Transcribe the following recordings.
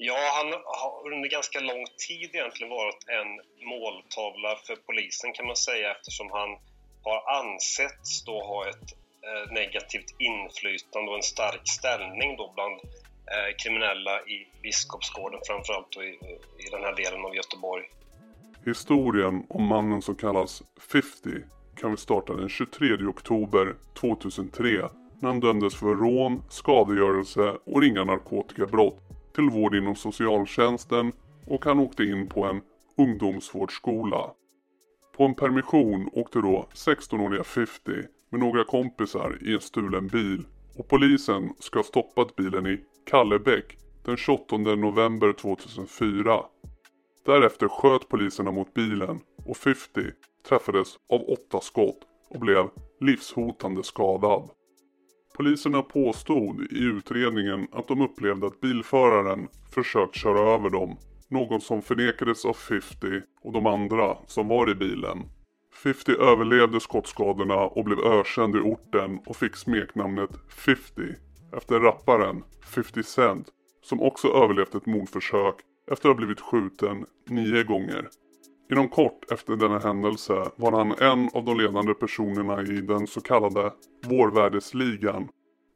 Ja, han har under ganska lång tid egentligen varit en måltavla för polisen kan man säga eftersom han har ansetts då ha ett eh, negativt inflytande och en stark ställning då bland eh, kriminella i Biskopsgården framförallt i, i den här delen av Göteborg. Historien om mannen som kallas 50 kan vi starta den 23 oktober 2003 när han dömdes för rån, skadegörelse och ringa narkotikabrott till vård inom socialtjänsten och han åkte in på en ungdomsvårdsskola. På en permission åkte då 16-åriga 50 med några kompisar i en stulen bil och polisen ska ha stoppat bilen i Kallebäck den 28 november 2004. Därefter sköt poliserna mot bilen och 50 träffades av åtta skott och blev livshotande skadad. Poliserna påstod i utredningen att de upplevde att bilföraren försökt köra över dem. Något som förnekades av 50 och de andra som var i bilen. 50 överlevde skottskadorna och blev ökänd i orten och fick smeknamnet 50 efter rapparen 50 Cent som också överlevt ett mordförsök efter att ha blivit skjuten nio gånger. Inom kort efter denna händelse var han en av de ledande personerna i den så kallade Vårvärdesligan,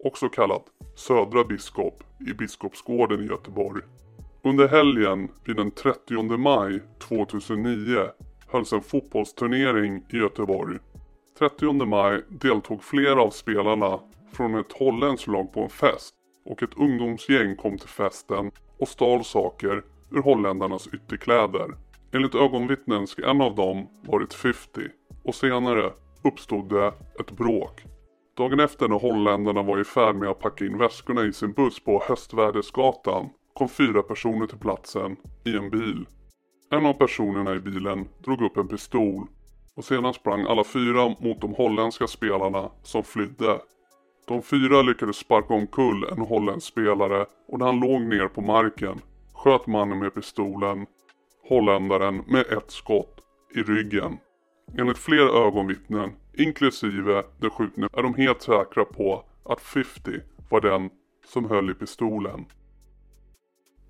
också kallat Södra Biskop i Biskopsgården i Göteborg. Under helgen vid den 30 maj 2009 hölls en fotbollsturnering i Göteborg. 30 maj deltog flera av spelarna från ett holländskt lag på en fest och ett ungdomsgäng kom till festen och stal saker ur holländarnas ytterkläder. Enligt ögonvittnen ska en av dem varit 50 och senare uppstod det ett bråk. Dagen efter när holländarna var i färd med att packa in väskorna i sin buss på Höstvärdesgatan kom fyra personer till platsen i en bil. En av personerna i bilen drog upp en pistol och sedan sprang alla fyra mot de holländska spelarna som flydde. De fyra lyckades sparka omkull en holländsk spelare och när han låg ner på marken sköt mannen med pistolen holländaren med ett skott i ryggen. Enligt flera ögonvittnen, inklusive den skjutne, är de helt säkra på att 50 var den som höll i pistolen.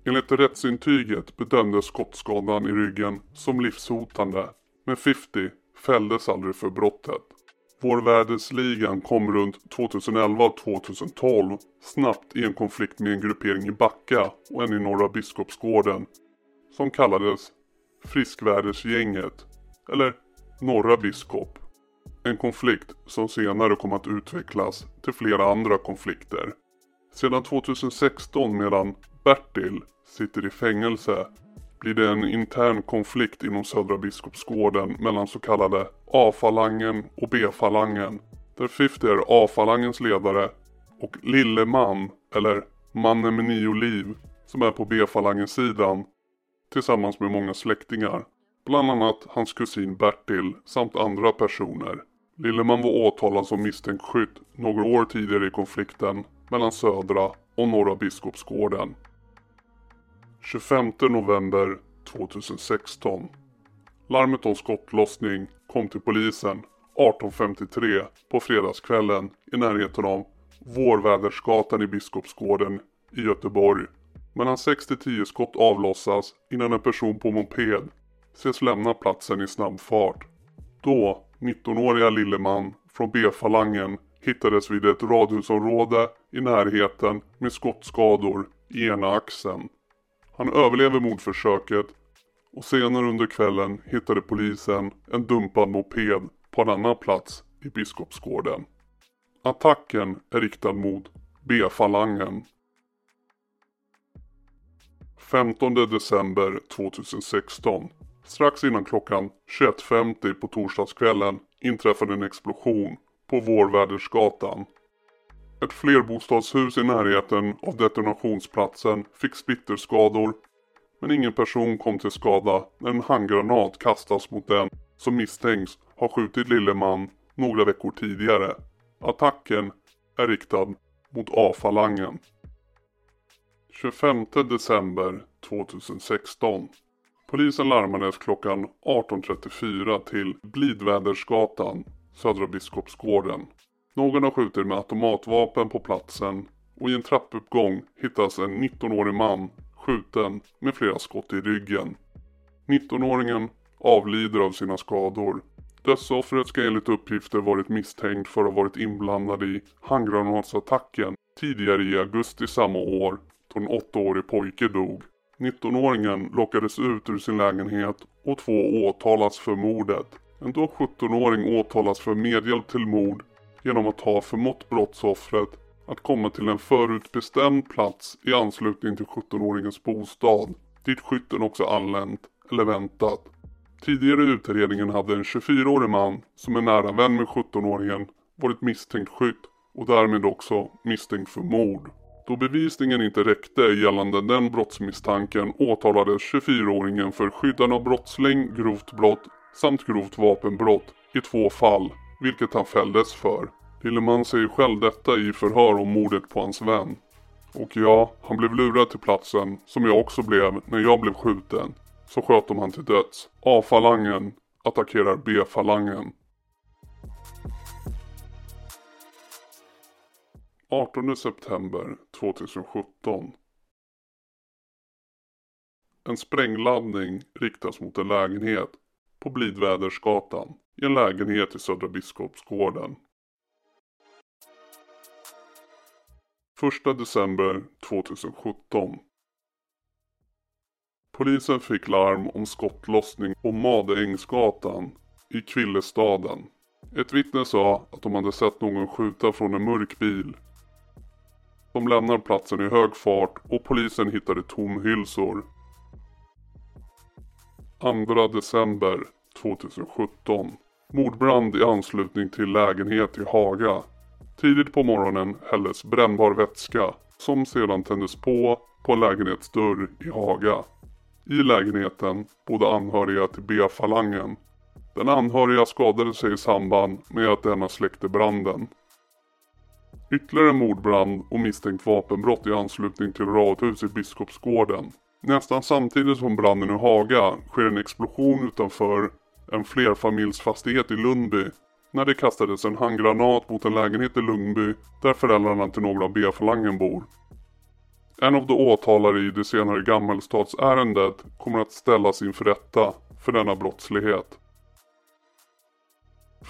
Enligt rättsintyget bedömdes skottskadan i ryggen som livshotande, men 50 fälldes aldrig för brottet. Vårvädersligan kom runt 2011 och 2012 snabbt i en konflikt med en gruppering i Backa och en i Norra Biskopsgården som kallades Friskvädersgänget eller Norra Biskop. En konflikt som senare kom att utvecklas till flera andra konflikter. Sedan 2016 medan Bertil sitter i fängelse blir det en intern konflikt inom Södra Biskopsgården mellan så kallade A-falangen och B-falangen. Där 50 är A-falangens ledare och Lille Man, eller Mannen med nio liv, som är på B-falangens sidan tillsammans med många släktingar. Bland annat hans kusin Bertil samt andra personer. Lilleman var åtalad som misstänkt skytt några år tidigare i konflikten mellan Södra och Norra Biskopsgården. 25 november 2016. Larmet om skottlossning kom till polisen 18.53 på fredagskvällen i närheten av Vårvädersgatan i Biskopsgården i Göteborg. Mellan 6-10 skott avlossas innan en person på moped ses lämna platsen i snabb fart. Då 19-åriga Lilleman från B-falangen hittades vid ett radhusområde i närheten med skottskador i ena axeln. Han överlever mordförsöket och senare under kvällen hittade polisen en dumpad moped på en annan plats i Biskopsgården. Attacken är riktad mot B-falangen. 15 december 2016. Strax innan klockan 21.50 på torsdagskvällen inträffade en explosion på Vårvädersgatan. Ett flerbostadshus i närheten av detonationsplatsen fick splitterskador men ingen person kom till skada när en handgranat kastas mot den som misstänks ha skjutit lille man några veckor tidigare. Attacken är riktad mot A-falangen. 25 december 2016. Polisen larmades klockan 18.34 till Blidvädersgatan, Södra Biskopsgården. Någon har skjutit med automatvapen på platsen och i en trappuppgång hittas en 19-årig man skjuten med flera skott i ryggen. 19-åringen avlider av sina skador. Dödsoffret ska enligt uppgifter varit misstänkt för att ha varit inblandad i handgranatsattacken tidigare i augusti samma år då en 8-årig pojke dog. 19-åringen lockades ut ur sin lägenhet och två åtalas för mordet. En då 17-åring åtalas för medhjälp till mord genom att ha förmått brottsoffret att komma till en förutbestämd plats i anslutning till 17-åringens bostad dit skytten också anlänt eller väntat. Tidigare i utredningen hade en 24-årig man som är nära vän med 17-åringen varit misstänkt skytt och därmed också misstänkt för mord. Då bevisningen inte räckte gällande den brottsmisstanken åtalades 24-åringen för skyddande av brottsling, grovt brott samt grovt vapenbrott i två fall, vilket han fälldes för. Lilleman säger själv detta i förhör om mordet på hans vän. Och ja, han blev lurad till platsen, som jag också blev när jag blev skjuten. Så sköt de han till döds. A-falangen attackerar B-falangen. 18 september 2017. En sprängladdning riktas mot en lägenhet på Blidvädersgatan i en lägenhet i Södra Biskopsgården. 1 december 2017. Polisen fick larm om skottlossning på Madängsgatan i Kvillestaden. Ett vittne sa att de hade sett någon skjuta från en mörk bil. De lämnar platsen i hög fart och polisen hittade tomhylsor. 2 december 2017. Mordbrand i anslutning till lägenhet i Haga. Tidigt på morgonen hälldes brännbar vätska som sedan tändes på på en lägenhetsdörr i Haga. I lägenheten bodde anhöriga till B-falangen. Den anhöriga skadade sig i samband med att denna släckte branden. Ytterligare mordbrand och misstänkt vapenbrott i anslutning till radhus i Biskopsgården. Nästan samtidigt som branden i Haga sker en explosion utanför en flerfamiljsfastighet i Lundby när det kastades en handgranat mot en lägenhet i Lundby där föräldrarna till några av B-falangen bor. En av de åtalade i det senare Gammelstadsärendet kommer att ställas inför rätta för denna brottslighet.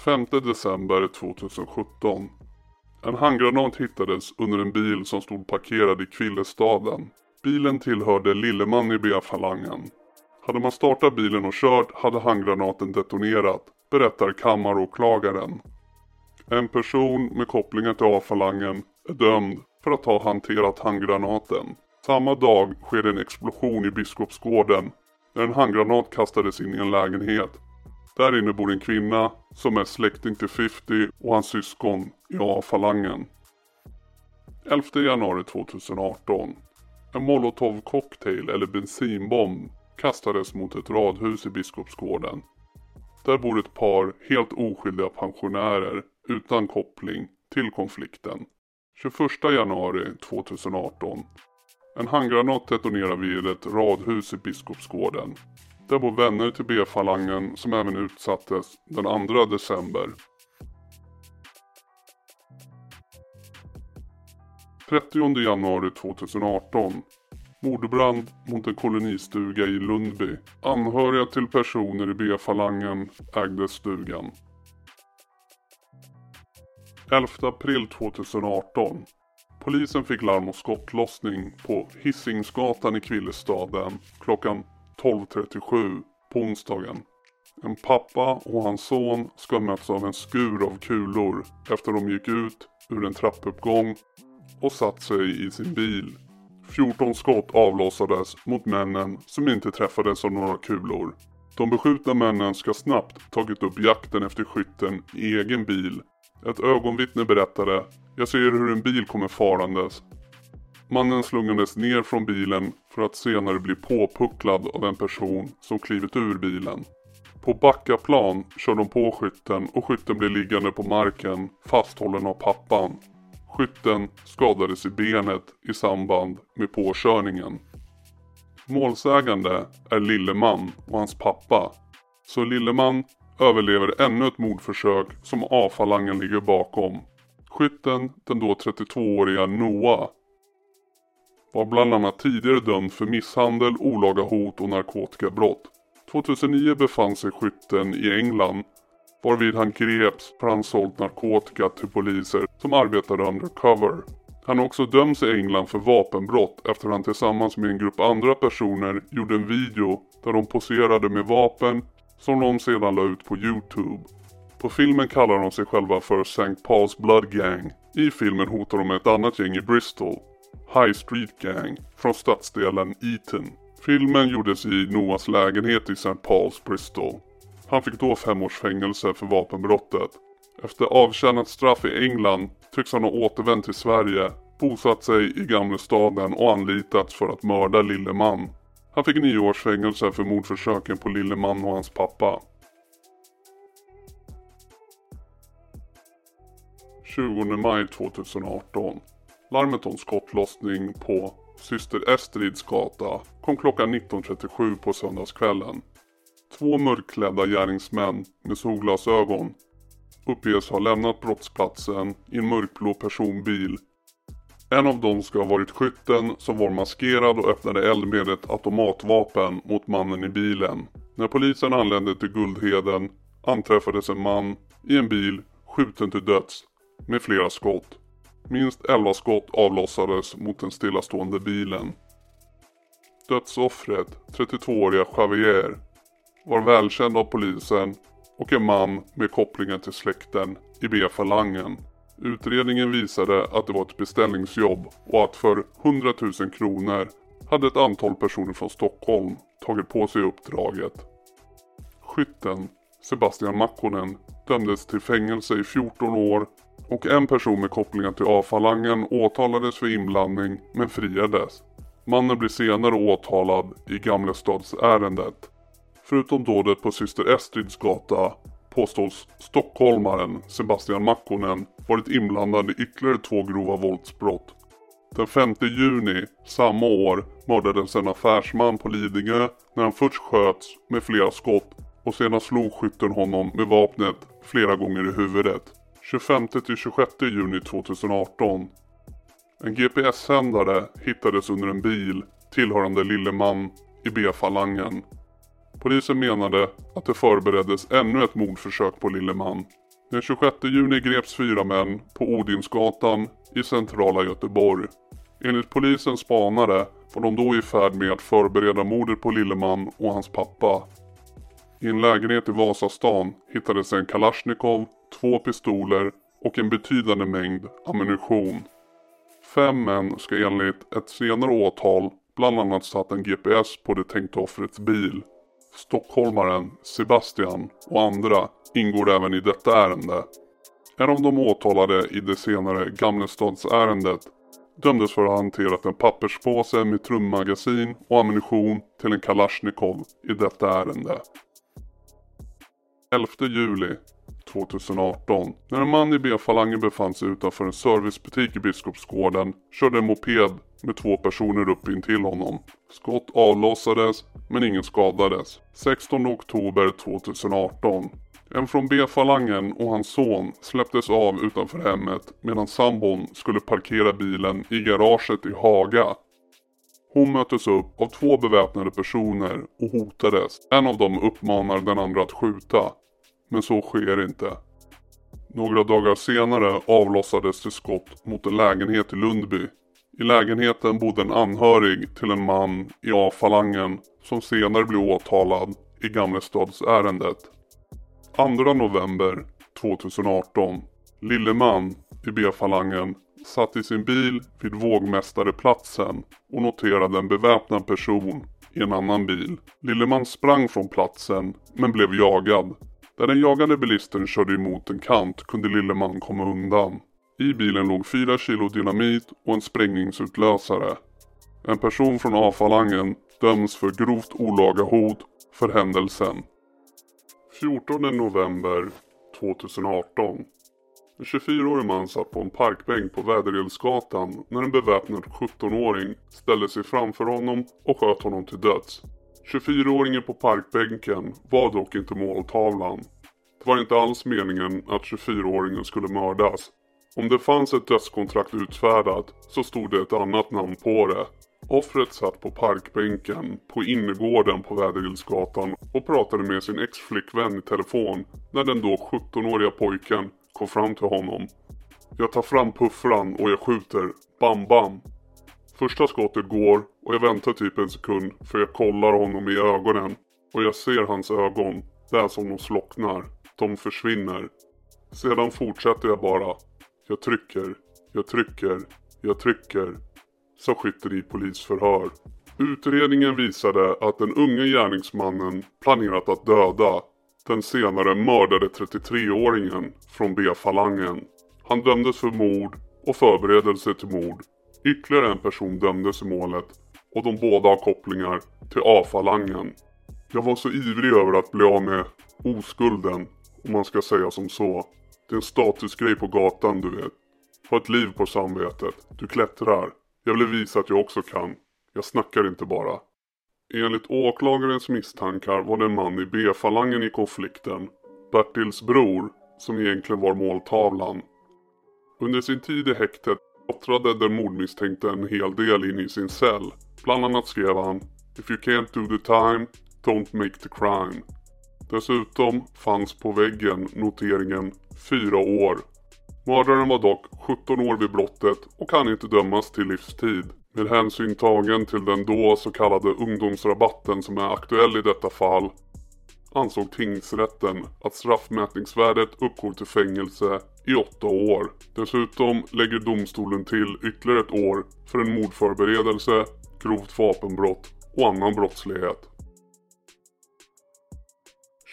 5 december 2017. En handgranat hittades under en bil som stod parkerad i Kvillestaden. Bilen tillhörde Lilleman i B-falangen. Hade man startat bilen och kört hade handgranaten detonerat, berättar kammaråklagaren. En person med kopplingar till A-falangen är dömd för att ha hanterat handgranaten. Samma dag sker en explosion i Biskopsgården när en handgranat kastades in i en lägenhet. Där inne bor en kvinna som är släkting till 50 och hans syskon i A-falangen. 11 januari 2018. En molotov cocktail eller bensinbomb kastades mot ett radhus i Biskopsgården. Där bor ett par helt oskyldiga pensionärer utan koppling till konflikten. 21 januari 2018. En handgranat detonerar vid ett radhus i Biskopsgården. Där bor vänner till B-falangen som även utsattes den 2 december. 30 januari 2018. Mordbrand mot en kolonistuga i Lundby. Anhöriga till personer i B-falangen ägde stugan. 11 april 2018. Polisen fick larm om skottlossning på Hisingsgatan i Kvillestaden klockan 12.37 på onsdagen. En pappa och hans son ska ha mötts av en skur av kulor efter de gick ut ur en trappuppgång och satt sig i sin bil. 14 skott avlossades mot männen som inte träffades av några kulor. De beskjutna männen ska snabbt tagit upp jakten efter skytten i egen bil ett ögonvittne berättade Jag ser hur en bil kommer farandes. Mannen slungades ner från bilen för att senare bli påpucklad av en person som klivit ur bilen. På Backaplan kör de på skytten och skytten blir liggande på marken fasthållen av pappan. Skytten skadades i benet i samband med påkörningen. Målsägande är Lilleman och hans pappa. Så Lilleman överlever ännu ett mordförsök som A-falangen ligger bakom. Skytten, den då 32-åriga Noah. Var bland annat tidigare dömd för misshandel, olaga hot och narkotikabrott. 2009 befann sig skytten i England varvid han greps för han sålt narkotika till poliser som arbetade undercover. Han har också dömts i England för vapenbrott efter att han tillsammans med en grupp andra personer gjorde en video där de poserade med vapen som de sedan la ut på Youtube. På filmen kallar de sig själva för St. Paul's Blood Gang. I filmen hotar de ett annat gäng i Bristol, High Street Gang, från stadsdelen Eton. Filmen gjordes i Noahs lägenhet i St. Paul's, Bristol. Han fick då fem års fängelse för vapenbrottet. Efter avtjänat straff i England tycks han ha återvänt till Sverige, bosatt sig i Gamlestaden och anlitats för att mörda lille man. Han fick nio års fängelse för mordförsöken på lille man och hans pappa. 20 maj 2018. Larmet om skottlossning på Syster Estrids gata kom klockan 19.37 på söndagskvällen. Två mörkklädda gärningsmän med solglasögon uppges ha lämnat brottsplatsen i en mörkblå personbil. En av dem ska ha varit skytten som var maskerad och öppnade eld med ett automatvapen mot mannen i bilen. När polisen anlände till Guldheden anträffades en man i en bil skjuten till döds med flera skott. Minst 11 skott avlossades mot den stillastående bilen. Dödsoffret, 32-åriga Javier, var välkänd av polisen och en man med kopplingar till släkten i B-falangen. Utredningen visade att det var ett beställningsjobb och att för 100 000 kronor hade ett antal personer från Stockholm tagit på sig uppdraget. Skytten, Sebastian Makkonen, dömdes till fängelse i 14 år och en person med kopplingar till A-falangen åtalades för inblandning men friades. Mannen blir senare åtalad i Gamlestadsärendet. Förutom dådet på syster Estrids gata påstås stockholmaren Sebastian Makkonen varit inblandad i ytterligare två grova våldsbrott. Den 5 juni samma år mördades en affärsman på Lidingö när han först sköts med flera skott och sedan slog skytten honom med vapnet flera gånger i huvudet. 25-26 juni 2018. En GPS-sändare hittades under en bil tillhörande lille man i B-falangen. Polisen menade att det förbereddes ännu ett mordförsök på lille man. Den 26 juni greps fyra män på Odinsgatan i centrala Göteborg. Enligt polisens spanare var de då i färd med att förbereda mordet på Lilleman och hans pappa. I en lägenhet i Vasastan hittades en Kalashnikov, två pistoler och en betydande mängd ammunition. Fem män ska enligt ett senare åtal bland annat satt en GPS på det tänkta offrets bil. Stockholmaren Sebastian och andra ingår även i detta ärende. En av de åtalade i det senare Gamlestadsärendet dömdes för att ha hanterat en papperspåse med trummagasin och ammunition till en Kalashnikov i detta ärende. 11 juli 2018. När en man i B-falangen befann sig utanför en servicebutik i Biskopsgården körde en moped med två personer upp in till honom. Skott avlossades men ingen skadades. 16 oktober 2018. En från B-falangen och hans son släpptes av utanför hemmet medan sambon skulle parkera bilen i garaget i Haga. Hon möttes upp av två beväpnade personer och hotades. En av dem uppmanar den andra att skjuta. Men så sker inte. Några dagar senare avlossades det skott mot en lägenhet i Lundby. I lägenheten bodde en anhörig till en man i A-falangen som senare blev åtalad i Gamlestadsärendet. 2 november 2018. Lilleman i B-falangen satt i sin bil vid Vågmästareplatsen och noterade en beväpnad person i en annan bil. Lilleman sprang från platsen men blev jagad. Där den jagande bilisten körde emot en kant kunde lille man komma undan. I bilen låg 4 kilo dynamit och en sprängningsutlösare. En person från A-falangen döms för grovt olaga hot för händelsen. 14 november 2018. En 24-årig man satt på en parkbänk på Väderelsgatan när en beväpnad 17-åring ställde sig framför honom och sköt honom till döds. 24-åringen på parkbänken var dock inte måltavlan. Det var inte alls meningen att 24-åringen skulle mördas. Om det fanns ett dödskontrakt utfärdat så stod det ett annat namn på det. Offret satt på parkbänken på innergården på Vädergillsgatan och pratade med sin ex-flickvän i telefon när den då 17-åriga pojken kom fram till honom. Jag tar fram puffran och jag skjuter. Bam bam. Första skottet går och jag väntar typ en sekund för jag kollar honom i ögonen och jag ser hans ögon. Det är som de slocknar. De försvinner. Sedan fortsätter jag bara. Jag trycker, jag trycker, jag trycker. Sa skytter i polisförhör. Utredningen visade att den unge gärningsmannen planerat att döda den senare mördade 33-åringen från B-falangen. Han dömdes för mord och förberedelse till mord. Ytterligare en person dömdes i målet och de båda har kopplingar till A-falangen. Jag var så ivrig över att bli av med oskulden, om man ska säga som så. Det är en statusgrej på gatan du vet. Ha ett liv på samvetet. Du klättrar. Jag vill visa att jag också kan. Jag snackar inte bara. Enligt åklagarens misstankar var det en man i B-falangen i konflikten, Bertils bror, som egentligen var måltavlan. Under sin tid i häktet klottrade den mordmisstänkte en hel del in i sin cell. Bland annat skrev han “If you can't do the time, don't make the crime”. Dessutom fanns på väggen noteringen “4 år”. Mördaren var dock 17 år vid brottet och kan inte dömas till livstid. Med hänsyn tagen till den då så kallade ungdomsrabatten som är aktuell i detta fall ansåg tingsrätten att straffmätningsvärdet uppgår till fängelse i 8 år. Dessutom lägger domstolen till ytterligare ett år för en mordförberedelse, grovt vapenbrott och annan brottslighet.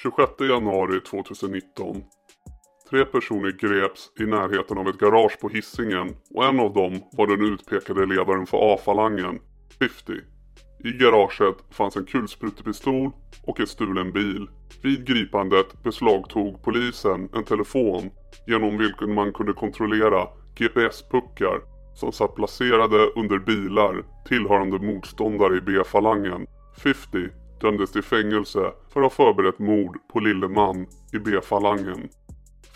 26 januari 2019 Tre personer greps i närheten av ett garage på hissingen och en av dem var den utpekade ledaren för A-falangen, 50. I garaget fanns en kulsprutepistol och en stulen bil. Vid gripandet beslagtog polisen en telefon genom vilken man kunde kontrollera GPS-puckar som satt placerade under bilar tillhörande motståndare i B-falangen. 50 dömdes till fängelse för att ha förberett mord på lille man i B-falangen.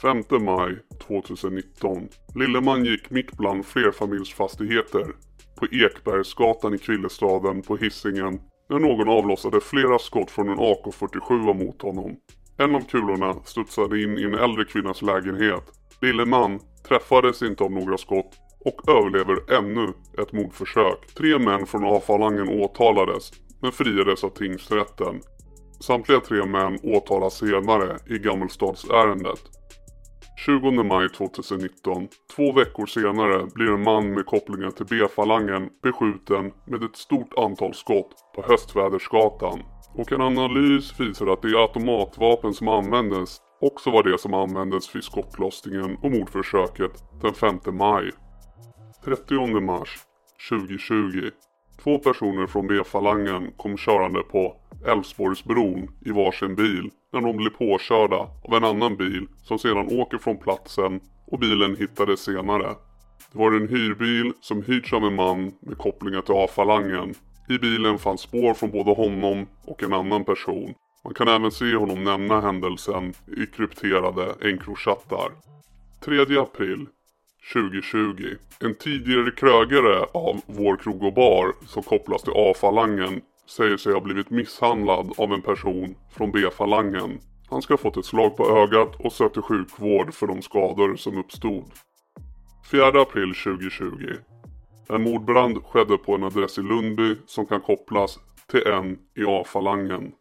5 maj 2019. Lilleman gick mitt bland flerfamiljsfastigheter på Ekbergsgatan i Kvillestaden på hissingen när någon avlossade flera skott från en AK47 mot honom. En av kulorna studsade in i en äldre kvinnas lägenhet. Lilleman träffades inte av några skott och överlever ännu ett mordförsök. Tre män från A-falangen åtalades men friades av tingsrätten. Samtliga tre män åtalas senare i Gammelstadsärendet. 20 maj 2019, två veckor senare, blir en man med kopplingar till B-falangen beskjuten med ett stort antal skott på Höstvädersgatan. Och en analys visar att det automatvapen som användes också var det som användes vid skottlossningen och mordförsöket den 5 maj. 30 mars 2020. Två personer från B-falangen kom körande på Älvsborgsbron i varsin bil när de blir påkörda av en annan bil som sedan åker från platsen och bilen hittades senare. Det var en hyrbil som hyrts av en man med kopplingar till A-falangen. I bilen fanns spår från både honom och en annan person. Man kan även se honom nämna händelsen i krypterade Encrochattar. 3 april 2020. En tidigare krögare av Vår krog och bar som kopplas till A-falangen säger sig ha blivit misshandlad av en person från B-falangen. Han ska ha fått ett slag på ögat och sökte sjukvård för de skador som uppstod. 4 april 2020. En mordbrand skedde på en adress i Lundby som kan kopplas till en i A-falangen.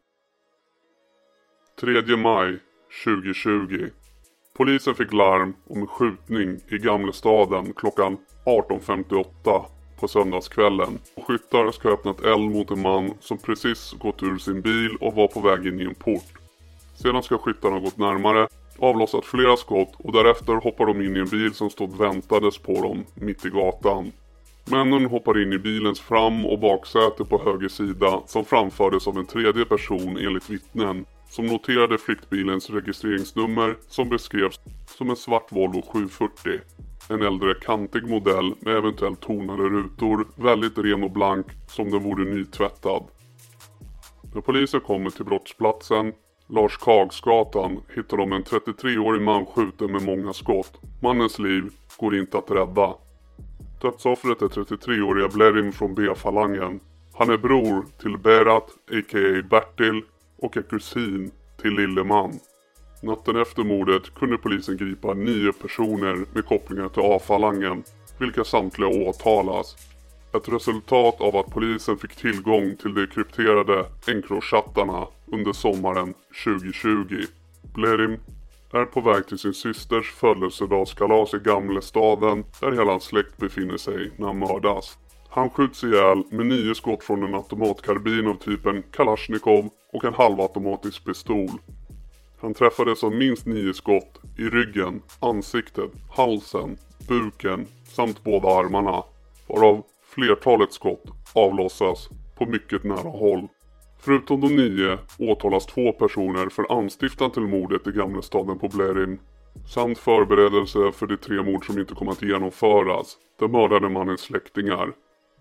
3 maj 2020. Polisen fick larm om en skjutning i Gamlestaden klockan 18.58 på söndagskvällen. Skyttar ska ha öppnat eld mot en man som precis gått ur sin bil och var på väg in i en port. Sedan ska skyttarna gått närmare, avlossat flera skott och därefter hoppar de in i en bil som stod väntades på dem mitt i gatan. Männen hoppar in i bilens fram och baksäte på höger sida som framfördes av en tredje person enligt vittnen som noterade flyktbilens registreringsnummer som beskrevs som en svart Volvo 740. En äldre kantig modell med eventuellt tonade rutor, väldigt ren och blank som den vore nytvättad. När polisen kommer till brottsplatsen, Lars Kagsgatan, hittar de en 33-årig man skjuten med många skott. Mannens liv går inte att rädda. Dödsoffret är 33-åriga Blerim från B-falangen. Han är bror till Berat, a.k.a. Bertil, och är kusin till Lilleman. Natten efter mordet kunde polisen gripa nio personer med kopplingar till A-falangen, vilka samtliga åtalas. Ett resultat av att polisen fick tillgång till de krypterade Encrochattarna under sommaren 2020. Blerim är på väg till sin systers födelsedagskalas i Gamlestaden där hela hans släkt befinner sig när han mördas. Han skjuts ihjäl med nio skott från en automatkarbin av typen Kalashnikov och en halvautomatisk pistol. Han träffades av minst nio skott i ryggen, ansiktet, halsen, buken samt båda armarna. Varav flertalet skott avlossas på mycket nära håll. Förutom de nio åtalas två personer för anstiftan till mordet i Gamlestaden på Blerim samt förberedelse för de tre mord som inte kom att genomföras. Den mördade mannens släktingar.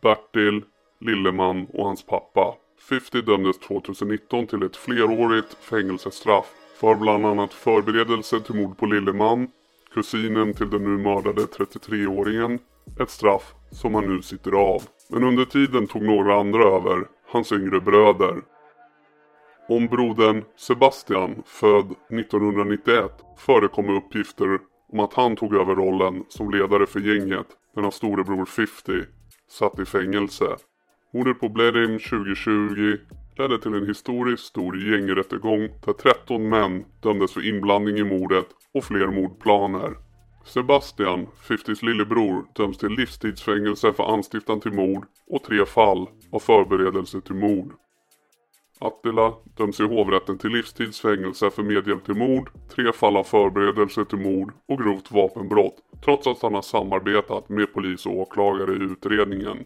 Bertil, Lilleman och hans pappa. 50 dömdes 2019 till ett flerårigt fängelsestraff för bland annat förberedelse till mord på Lilleman, kusinen till den nu mördade 33-åringen, ett straff som han nu sitter av. Men under tiden tog några andra över, hans yngre bröder. Om brodern Sebastian, född 1991, förekommer uppgifter om att han tog över rollen som ledare för gänget när hans storebror 50 satt i fängelse. Mordet på Bledim 2020 ledde till en historiskt stor gängrättegång där 13 män dömdes för inblandning i mordet och fler mordplaner. Sebastian, 50s lillebror, döms till livstidsfängelse för anstiftan till mord och tre fall av förberedelse till mord. Attila döms i hovrätten till livstidsfängelse för medhjälp till mord, tre fall av förberedelse till mord och grovt vapenbrott trots att han har samarbetat med polis och åklagare i utredningen.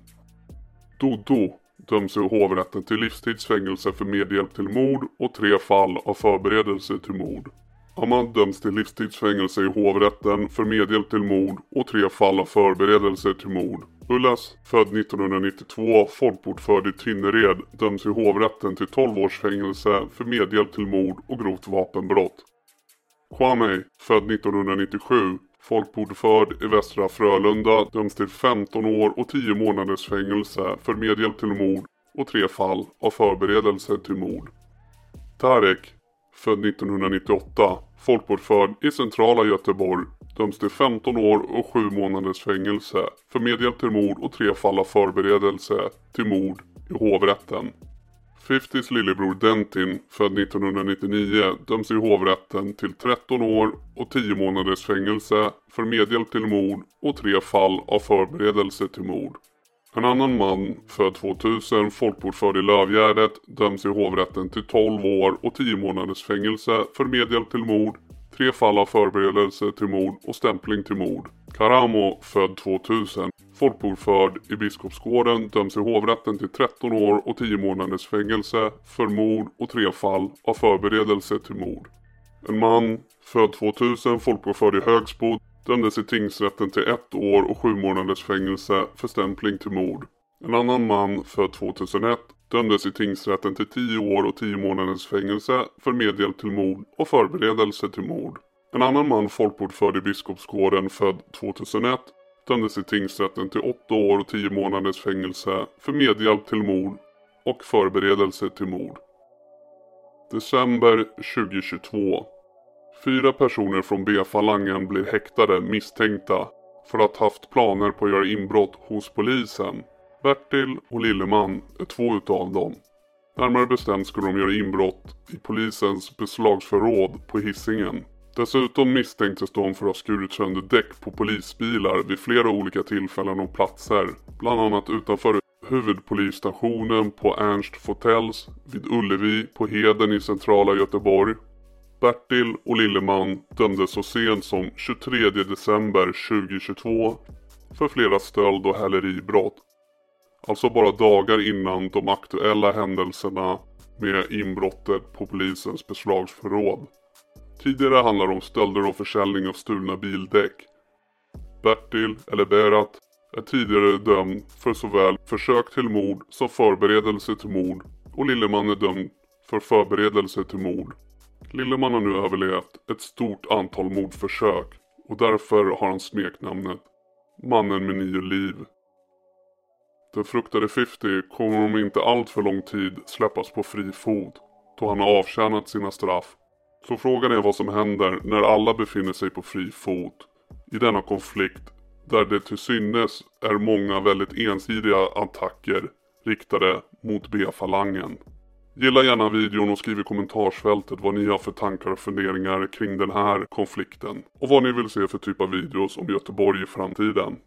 Dodo döms i hovrätten till livstidsfängelse för medhjälp till mord och tre fall av förberedelse till mord. Ahmad döms till livstidsfängelse i hovrätten för medhjälp till mord och tre fall av förberedelse till mord. Ullas, född 1992, folkbordförd i Tynnered, döms i hovrätten till 12 års fängelse för medhjälp till mord och grovt vapenbrott. Kwame, född 1997, folkbordförd i Västra Frölunda, döms till 15 år och 10 månaders fängelse för medhjälp till mord och tre fall av förberedelse till mord. Tarek, född 1998, folkbordförd i centrala Göteborg, döms till 15 år och 7 månaders fängelse för medhjälp till mord och tre fall av förberedelse till mord i hovrätten. 50s lillebror Dentin, född 1999, döms i hovrätten till 13 år och 10 månaders fängelse för medhjälp till mord och tre fall av förberedelse till mord. En annan man, född 2000, folkbordförd i Lövgärdet, döms i hovrätten till 12 år och 10 månaders fängelse för medhjälp till mord, tre fall av förberedelse till mord och stämpling till mord. Karamo, född 2000, folkbokförd i Biskopsgården, döms i hovrätten till 13 år och 10 månaders fängelse för mord och tre fall av förberedelse till mord. En man, född 2000, folkbokförd i Högsbo, dömdes i tingsrätten till ett år och sju månaders fängelse för stämpling till mord. En annan man, född 2001, dömdes i tingsrätten till 10 år och 10 månaders fängelse för medhjälp till mord och förberedelse till mord. En annan man folkbordförd i Biskopsgården född 2001 dömdes i tingsrätten till 8 år och 10 månaders fängelse för medhjälp till mord och förberedelse till mord. December 2022 Fyra personer från B-falangen blir häktade misstänkta för att haft planer på att göra inbrott hos polisen. Bertil och Lilleman är två utav dem. Närmare bestämt skulle de göra inbrott i polisens beslagsförråd på hissingen. Dessutom misstänktes de för att ha skurit sönder däck på polisbilar vid flera olika tillfällen och platser. Bland annat utanför huvudpolisstationen på Ernst Fotels, vid Ullevi, på Heden i centrala Göteborg Bertil och Lilleman dömdes så sent som 23 december 2022 för flera stöld och häleribrott. Alltså bara dagar innan de aktuella händelserna med inbrottet på polisens beslagsförråd. Tidigare handlar det om stölder och försäljning av stulna bildäck. Bertil, eller Berat, är tidigare dömd för såväl försök till mord som förberedelse till mord och Lilleman är dömd för förberedelse till mord. Lilleman har nu överlevt ett stort antal mordförsök och därför har han smeknamnet mannen med nio liv. Den fruktade 50 kommer om inte allt för lång tid släppas på fri fot då han har avtjänat sina straff. Så frågan är vad som händer när alla befinner sig på fri fot i denna konflikt där det till synes är många väldigt ensidiga attacker riktade mot B-falangen. Gilla gärna videon och skriv i kommentarsfältet vad ni har för tankar och funderingar kring den här konflikten. Och vad ni vill se för typ av videos om Göteborg i framtiden.